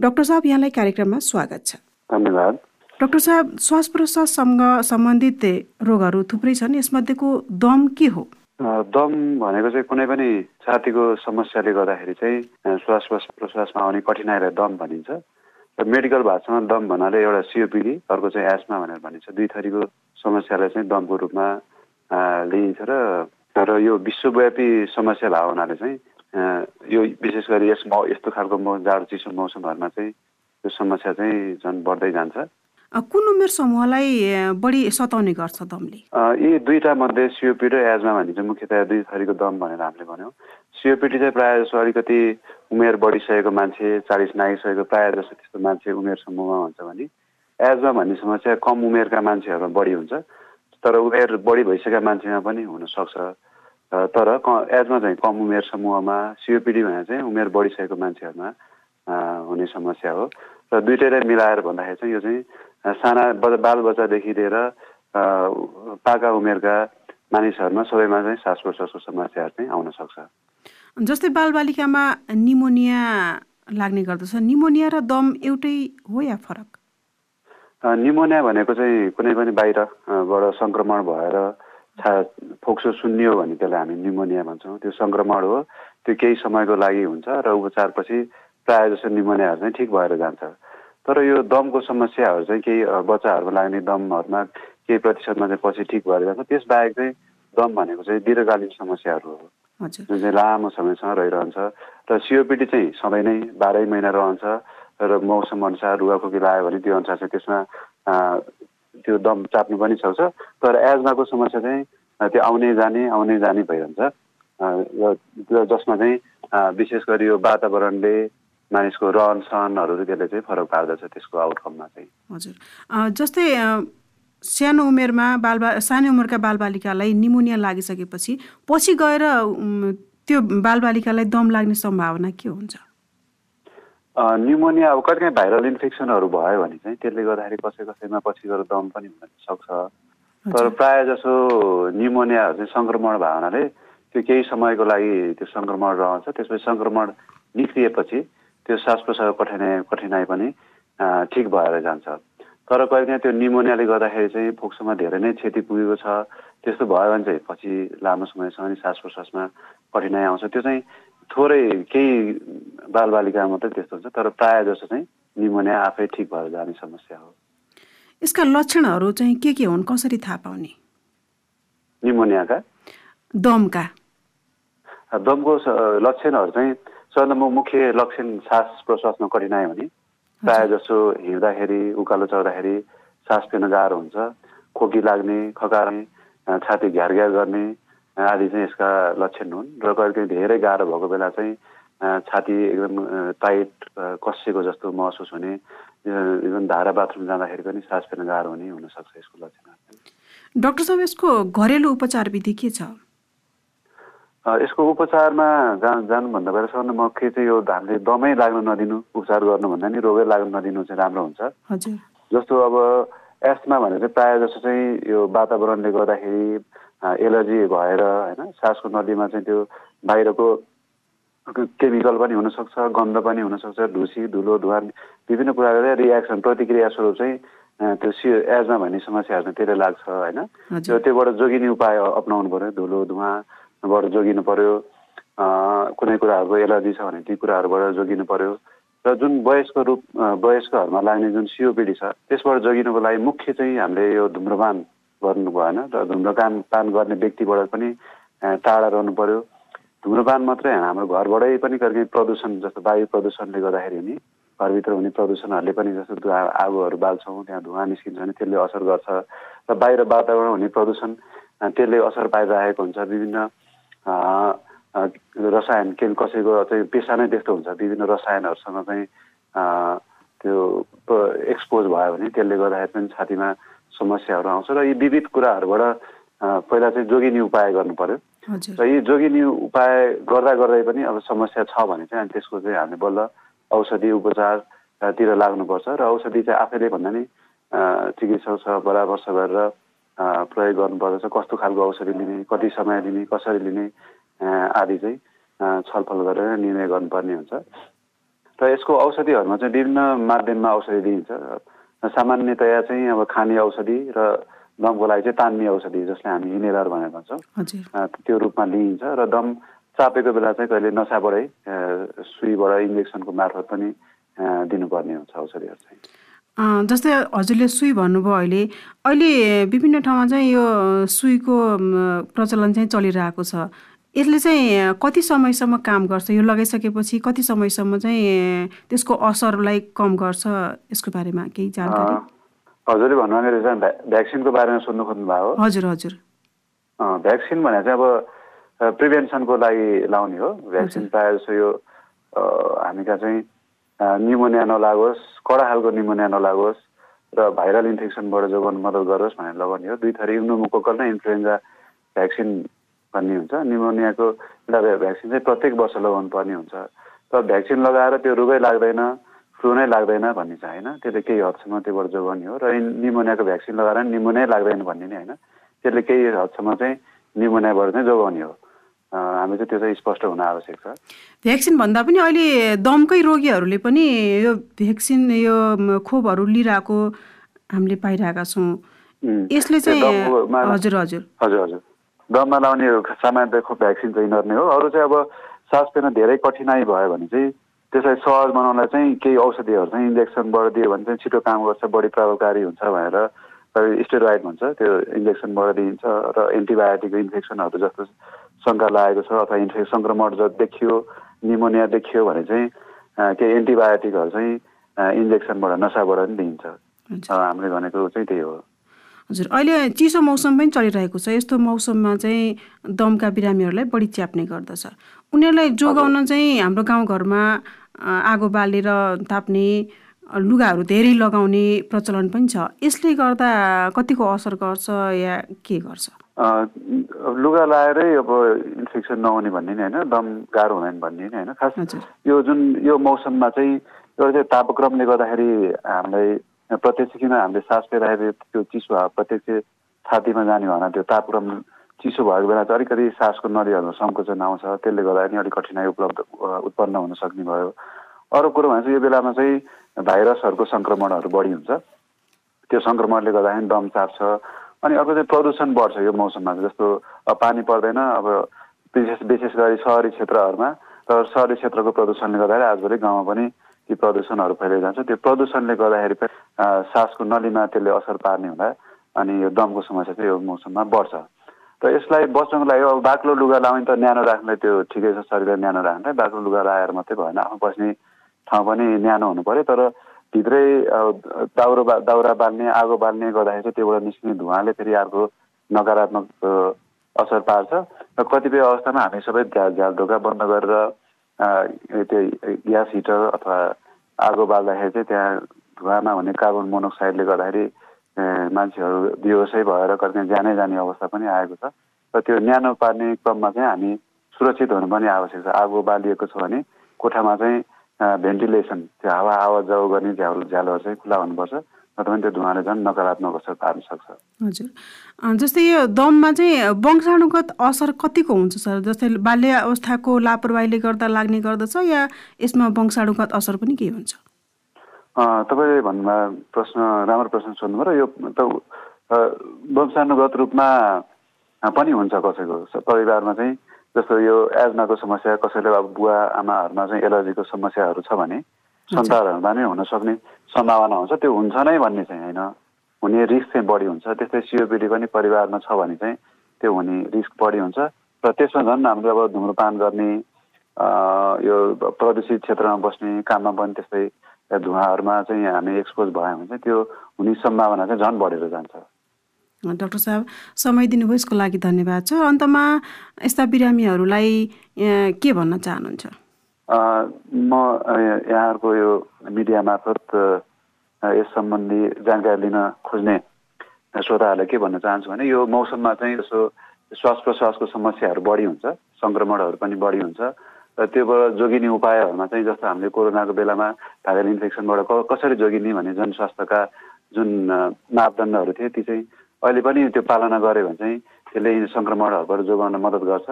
Doctor साहब यहाँलाई कार्यक्रममा स्वागत छ। धन्यवाद। डाक्टर साहब श्वास प्रश्वाससँग सम्बन्धित रोगहरू थुप्रै छन् यसमध्येको दम के हो? दम भनेको चाहिँ कुनै पनि छातीको समस्याले गर्दाखेरि चाहिँ श्वास प्रश्वासमा आउने कठिनाइलाई दम भनिन्छ। र मेडिकल भाषामा दम भन्नाले एउटा सिओपिडी अर्को चाहिँ एस्मा भनेर भनिन्छ। दुई थरीको समस्यालाई चाहिँ दमको रूपमा लिइन्छ र र यो विश्वव्यापी समस्या भएको हुनाले चाहिँ यो विशेष गरी यस मौ यस्तो खालको मौ जाडो चिसो मौसमहरूमा चाहिँ यो समस्या चाहिँ झन् बढ्दै जान्छ। कुन उमेर समूहलाई बढी सताउने गर्छ दमले? यी दुईवटा मध्ये सिओपिडी र एजमा भनिन्छ मुख्यतया दुई थरीको दम भनेर हामीले भन्यौँ। सिओपिडी चाहिँ प्रायः जसो अलिकति उमेर बढिसकेको मान्छे चालिस नागिसकेको प्रायः जसो त्यस्तो मान्छे उमेर समूहमा हुन्छ भने एजमा भन्ने समस्या कम उमेरका मान्छेहरूमा बढी हुन्छ तर उमेर बढी भइसकेका मान्छेमा पनि हुनसक्छ। तर एजमा चाहिँ कम उमेर समूहमा सिओपिडी भने चाहिँ उमेर बढिसकेको मान्छेहरूमा हुने समस्या हो। र दुइटैलाई मिलाएर भन्दाखेरि चाहिँ यो चाहिँ साना बाल बच्चादेखि लिएर पाका उमेरका मानिसहरूमा सबैमा चाहिँ श्वास प्रश्वासको समस्याहरू चाहिँ आउन सक्छ। जस्तै बालबालिकामा निमोनिया लाग्ने गर्दछ। निमोनिया र दम एउटै हो या फरक? निमोनिया भनेको चाहिँ कुनै पनि बाहिरबाट सङ्क्रमण भएर छा फोक्सो सुन्नियो भने त्यसलाई हामी निमोनिया भन्छौँ। त्यो सङ्क्रमण हो। त्यो केही समयको लागि हुन्छ र उपचारपछि प्रायः जस्तो निमोनियाहरू चाहिँ ठिक भएर जान्छ। तर यो दमको समस्याहरू चाहिँ केही बच्चाहरूमा लाग्ने दमहरूमा केही प्रतिशतमा चाहिँ पछि ठिक भएर जान्छ। त्यसबाहेक चाहिँ दम भनेको चाहिँ दीर्घकालीन समस्याहरू हो। जुन चाहिँ लामो समयसम्म रहिरहन्छ र सिओपिडी चाहिँ सधैँ नै बाह्रै महिना रहन्छ र मौसम अनुसार रुगाखोकी लाग्यो भने त्यो अनुसार चाहिँ त्यसमा त्यो दम चाप्नु पनि सक्छ तर एजमाको समस्या चाहिँ त्यो आउने जाने आउने जाने भइरहन्छ। र जसमा चाहिँ विशेष गरी यो वातावरणले मानिसको रहन सहनहरू त्यसले चाहिँ फरक पार्दछ त्यसको आउटकममा चाहिँ। हजुर। जस्तै सानो उमेरमा बालबा सानो उमेरका बालबालिकालाई निमोनिया लागिसकेपछि पछि गएर त्यो बालबालिकालाई दम लाग्ने सम्भावना के हुन्छ? निमोनिया अब कहिले काहीँ भाइरल इन्फेक्सनहरू भयो भने चाहिँ त्यसले गर्दाखेरि कसै कसैमा पछि गएर दम पनि हुन सक्छ। तर प्रायः जसो निमोनियाहरू चाहिँ सङ्क्रमण भयो हुनाले त्यो केही समयको लागि त्यो सङ्क्रमण रहन्छ। त्यसपछि सङ्क्रमण निस्किएपछि त्यो श्वास प्रश्वास कठिनाइ कठिनाइ पनि ठिक भएर जान्छ। तर कहिले काहीँ त्यो निमोनियाले गर्दाखेरि चाहिँ फोक्सोमा धेरै नै क्षति पुगेको छ। त्यस्तो भयो भने चाहिँ पछि लामो समयसम्म नि श्वास प्रश्वासमा कठिनाइ आउँछ। त्यो चाहिँ थोरै केही बालबालिका मात्रै त्यस्तो हुन्छ तर प्रायः जस्तो चाहिँ निमोनिया आफै ठिक भएर जाने समस्या हो। यसका लक्षणहरू चाहिँ के के हुन् कसरी थाहा पाउने? निमोनियाका? दमका। दमको लक्षणहरू चाहिँ सबैभन्दा मुख्य लक्षण श्वास प्रश्वासमा कठिनाइ हुने। प्रायः जसो हिँड्दाखेरि उकालो चढ्दाखेरि सास फेर्न गाह्रो हुन्छ। खोकी लाग्ने खकार्ने छाती घ्यार घ्यार गर्ने आदि चाहिँ यसका लक्षण हुन्। र कहिले कहिले धेरै गाह्रो भएको बेला चाहिँ छाती एकदम टाइट कसिएको जस्तो महसुस हुने इभन धारा बाथरुम जाँदाखेरि पनि सास फेर्न गाह्रो हुने हुनसक्छ यसको लक्षण। डाक्टर साहब यसको घरेलु उपचार विधि के छ? यसको उपचारमा जा जानुभन्दा पहिला सबभन्दा मुख्य चाहिँ यो हामीले दमै लाग्न नदिनु उपचार गर्नुभन्दा नि रोगै लाग्न नदिनु चाहिँ राम्रो हुन्छ। जस्तो अब एस्मा भनेर चाहिँ प्रायः जस्तो चाहिँ यो वातावरणले गर्दाखेरि एलर्जी भएर होइन सासको नदीमा चाहिँ त्यो बाहिरको केमिकल पनि हुनसक्छ गन्ध पनि हुनसक्छ ढुसी धुलो धुवा विभिन्न कुराले रियाक्सन प्रतिक्रिया स्वरूप चाहिँ त्यो सि एजमा भन्ने समस्याहरू त्यसले लाग्छ होइन। त्यो त्योबाट जोगिने उपाय अप्नाउनु पऱ्यो धुलो धुवाबाट जोगिनु पऱ्यो कुनै कुराहरूको एलर्जी छ भने ती कुराहरूबाट जोगिनु पऱ्यो र जुन वयस्क रूप वयस्कहरूमा लाग्ने जुन सिओपिडी छ त्यसबाट जोगिनुको लागि मुख्य चाहिँ हामीले यो धुम्रपान गर्नु भएन र धुम्रपान पान गर्ने व्यक्तिबाट पनि टाढा रहनु पर्यो। धुम्रपान मात्रै हाम्रो घरबाटै पनि कहिले प्रदूषण जस्तो वायु प्रदूषणले गर्दाखेरि नि घरभित्र हुने प्रदूषणहरूले पनि जस्तो आगोहरू बाल्छौँ त्यहाँ धुवा निस्किन्छ भने त्यसले असर गर्छ। र बाहिर वातावरण हुने प्रदूषण त्यसले असर पाइरहेको हुन्छ। विभिन्न रसायन के कसैको चाहिँ पेसा नै त्यस्तो हुन्छ। विभिन्न रसायनहरूसँग चाहिँ त्यो एक्सपोज भयो भने त्यसले गर्दाखेरि पनि छातीमा समस्याहरू आउँछ र यी विविध कुराहरूबाट पहिला चाहिँ जोगिने उपाय गर्नु पर्यो। र यी जोगिने उपाय गर्दा गर्दै पनि अब समस्या छ भने चाहिँ त्यसको चाहिँ हामीले बल्ल औषधि उपचारतिर लाग्नुपर्छ र औषधि चाहिँ आफैले भन्दा नि चिकित्सकसँग परामर्श गरेर प्रयोग गर्नुपर्दछ। कस्तो खालको औषधि लिने कति समय लिने कसरी लिने आदि चाहिँ छलफल गरेर निर्णय गर्नुपर्ने हुन्छ। र यसको औषधिहरूमा चाहिँ विभिन्न माध्यममा औषधि दिइन्छ। सामान्यतया चाहिँ अब खाने औषधि र दमको लागि चाहिँ तान्ने औषधि जसले हामी इनेलर भनेर भन्छौँ। त्यो रूपमा लिइन्छ र दम चापेको बेला चाहिँ कहिले नसाबाटै सुईबाट इन्जेक्सनको मार्फत पनि दिनुपर्ने हुन्छ औषधिहरू चाहिँ। जस्तै हजुरले सुई भन्नुभयो अहिले अहिले विभिन्न ठाउँमा चाहिँ यो सुईको प्रचलन चाहिँ चलिरहेको छ। यसले चाहिँ कति समयसम्म काम गर्छ यो लगाइसकेपछि कति समयसम्म चाहिँ त्यसको असरलाई कम गर्छ यसको बारेमा केही जानकारी? हजुरले भन्नुभयो चाहिँ भ्याक्सिनको बारेमा सोध्नु खोज्नु भएको हजुर। हजुर भ्याक्सिन भने चाहिँ अब प्रिभेन्सनको लागि लाउने हो। भ्याक्सिन प्रायः जस्तो यो हामी कहाँ चाहिँ निमोनिया नलागोस् कडा खालको निमोनिया नलागोस् र भाइरल इन्फेक्सनबाट जोगाउनु मद्दत गरोस् भनेर लगाउने हो। दुई थरी इम्नोमोकोकल र इन्फ्लुएन्जा भ्याक्सिन भन्ने हुन्छ। निमोनियाको भ्याक्सिन चाहिँ प्रत्येक वर्ष लगाउनु पर्ने हुन्छ। तर भ्याक्सिन लगाएर त्यो रोगै लाग्दैन फ्लू नै लाग्दैन भन्ने चाहिँ होइन। त्यसले केही हदसम्म त्योबाट जोगाउने हो। र निमोनियाको भ्याक्सिन लगाएर निमोनिया लाग्दैन भन्ने नै होइन। त्यसले केही हदसम्म चाहिँ निमोनियाबाट चाहिँ जोगाउने हो। हामी चाहिँ त्यो चाहिँ स्पष्ट हुन आवश्यक छ। भ्याक्सिन भन्दा पनि अहिले दमकै रोगीहरूले पनि यो भ्याक्सिन यो खोपहरू लिइरहेको हामीले पाइरहेका छौँ। यसले चाहिँ हजुर हजुर। हजुर हजुर। दममा लाउने सामान्य खोप भ्याक्सिन चाहिँ यिनीहरू हो। अरू चाहिँ अब सास फेर्न धेरै कठिनाइ भयो भने चाहिँ त्यसलाई सहज बनाउनलाई चाहिँ केही औषधिहरू चाहिँ इन्जेक्सनबाट दियो भने चाहिँ छिटो काम गर्छ बढी प्रभावकारी हुन्छ भनेर स्टेरोइड भन्छ त्यो इन्जेक्सनबाट दिइन्छ र एन्टिबायोटिक इन्फेक्सनहरू जस्तो शङ्का लागेको छ अथवा इन्फेक्सन सङ्क्रमण जब देखियो निमोनिया देखियो भने चाहिँ केही एन्टिबायोटिकहरू चाहिँ इन्जेक्सनबाट नसाबाट पनि दिइन्छ। हामीले भनेको चाहिँ त्यही हो। हजुर अहिले चिसो मौसम पनि चलिरहेको छ। यस्तो मौसममा चाहिँ दमका बिरामीहरूलाई बढी च्याप्ने गर्दछ। उनीहरूलाई जोगाउन चाहिँ हाम्रो गाउँघरमा आगो बालेर ताप्ने लुगाहरू धेरै लगाउने प्रचलन पनि छ। यसले गर्दा कतिको असर गर्छ या के गर्छ? लुगा लाएरै अब इन्फेक्सन नहुने भन्ने नै होइन दम गाह्रो हुँदैन भन्ने नै होइन। खास यो जुन यो मौसममा चाहिँ एउटा चाहिँ तापक्रमले गर्दाखेरि हामीलाई प्रत्यक्ष किन हामीले सास फेराएर त्यो चिसो हावा प्रत्यक्ष छातीमा जाने भएन त्यो तापक्रम चिसो भएको बेला चाहिँ अलिकति सासको नलीहरूमा सङ्कोचन आउँछ त्यसले गर्दा नि अलिक कठिनाइ उपलब्ध उत्पन्न हुन सक्ने भयो। अरू कुरो भने चाहिँ यो बेलामा चाहिँ भाइरसहरूको सङ्क्रमणहरू बढी हुन्छ। त्यो सङ्क्रमणले गर्दाखेरि दम चाप्छ अनि अर्को चाहिँ प्रदूषण बढ्छ यो मौसममा जस्तो पानी पर्दैन अब विशेष विशेष गरी सहरी क्षेत्रहरूमा र सहरी क्षेत्रको प्रदूषणले गर्दाखेरि आजभोलि गाउँमा पनि ती प्रदूषणहरू फैलिएर जान्छ। त्यो प्रदूषणले गर्दाखेरि पनि सासको नलीमा त्यसले असर पार्ने हुँदा अनि यो दमको समस्या चाहिँ यो मौसममा बढ्छ। र यसलाई बच्नको लागि अब बाक्लो लुगा लाउने त न्यानो राख्ने त्यो ठिकै छ शरीरलाई न्यानो राख्ने बाक्लो लुगा लगाएर मात्रै भएन आफू बस्ने ठाउँ पनि न्यानो हुनु तर भित्रै दाउरो बा दाउरा बाल्ने आगो बाल्ने गर्दाखेरि चाहिँ त्योबाट निस्किने धुवाले फेरि अर्को नकारात्मक असर पार्छ र कतिपय अवस्थामा हामी सबै ढोका बन्द गरेर त्यो ग्यास हिटर अथवा आगो बाल्दाखेरि चाहिँ त्यहाँ धुवामा हुने कार्बन मोनोक्साइडले गर्दाखेरि मान्छेहरू बेहोसै भएर कति ज्यानै जाने अवस्था पनि आएको छ र त्यो न्यानो पार्ने क्रममा चाहिँ हामी सुरक्षित हुनु पनि आवश्यक छ। आगो बालिएको छ भने कोठामा चाहिँ भेन्टिलेसन त्यो हावा आवाज जाउ गर्ने झ्याल झ्यालहरू चाहिँ खुला हुनुपर्छ नत्र त्यो धुवाले झन् नकारात्मक असर पार्न सक्छ। हजुर। जस्तै यो दममा चाहिँ वंशाणुगत असर कतिको हुन्छ सर? जस्तै बाल्य अवस्थाको लापरवाहीले गर्दा लाग्ने गर्दछ या यसमा वंशाणुगत असर पनि के हुन्छ? तपाईँले भन्नुभयो प्रश्न राम्रो प्रश्न सोध्नुभयो र यो त वंशानुगत रूपमा पनि हुन्छ कसैको? परिवारमा चाहिँ जस्तो यो एजमाको समस्या कसैले अब बुवा आमाहरूमा चाहिँ एलर्जीको समस्याहरू छ भने सन्तानहरूमा नै हुन सक्ने सम्भावना हुन्छ। त्यो हुन्छ नै भन्ने चाहिँ होइन। हुने रिस्क चाहिँ बढी हुन्छ। त्यस्तै सिओपिडी पनि परिवारमा छ भने चाहिँ त्यो हुने रिस्क बढी हुन्छ। र त्यसमा झन् हामीले अब धुम्रपान गर्ने यो प्रदूषित क्षेत्रमा बस्ने काममा पनि त्यस्तै धुवाहरूमा चाहिँ हामी एक्सपोज भयो भने चाहिँ त्यो हुने सम्भावना चाहिँ झन् बढेर जान्छ। डाक्टर साहब समय दिनुभयो यसको लागि धन्यवाद छ। अन्तमा यस्ता बिरामीहरूलाई के भन्न चाहनुहुन्छ? म यहाँहरूको यो मिडिया मार्फत यस सम्बन्धी जानकारी लिन खोज्ने श्रोताहरूलाई के भन्न चाहन्छु भने यो मौसममा चाहिँ यसो श्वास प्रश्वासको समस्याहरू बढी हुन्छ सङ्क्रमणहरू पनि बढी हुन्छ। र त्योबाट जोगिने उपायहरूमा चाहिँ जस्तो हामीले कोरोनाको बेलामा भाइरल इन्फेक्सनबाट कसरी जोगिने भन्ने जनस्वास्थ्यका जुन मापदण्डहरू थिए ती चाहिँ अहिले पनि त्यो पालना गऱ्यो भने चाहिँ त्यसले सङ्क्रमणहरूबाट जोगाउन मद्दत गर्छ।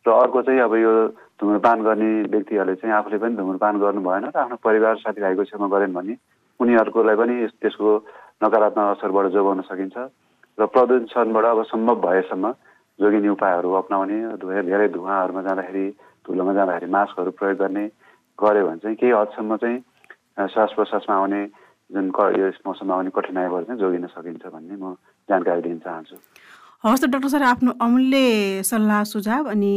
र अर्को चाहिँ अब यो धुम्रपान गर्ने व्यक्तिहरूले चाहिँ आफूले पनि धुम्रपान गर्नु भएन र आफ्नो परिवार साथीभाइको छेउमा गरेन भने उनीहरूकोलाई पनि त्यसको नकारात्मक असरबाट जोगाउन सकिन्छ। र प्रदूषणबाट अब सम्भव भएसम्म जोगिने उपायहरू अप्नाउने धेरै धुवाहरूमा जाँदाखेरि धुलोमा जाँदाखेरि मास्कहरू प्रयोग गर्ने गऱ्यो भने चाहिँ केही हदसम्म चाहिँ श्वास प्रश्वासमा आउने जुन यस मौसममा आउने कठिनाइबाट चाहिँ जोगिन सकिन्छ भन्ने म जानकारी दिन चाहन्छु। हवस् त डाक्टर सर आफ्नो अमूल्य सल्लाह सुझाव अनि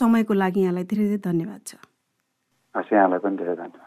समयको लागि यहाँलाई धेरै धेरै धन्यवाद छ। हस् यहाँलाई पनि धेरै धन्यवाद।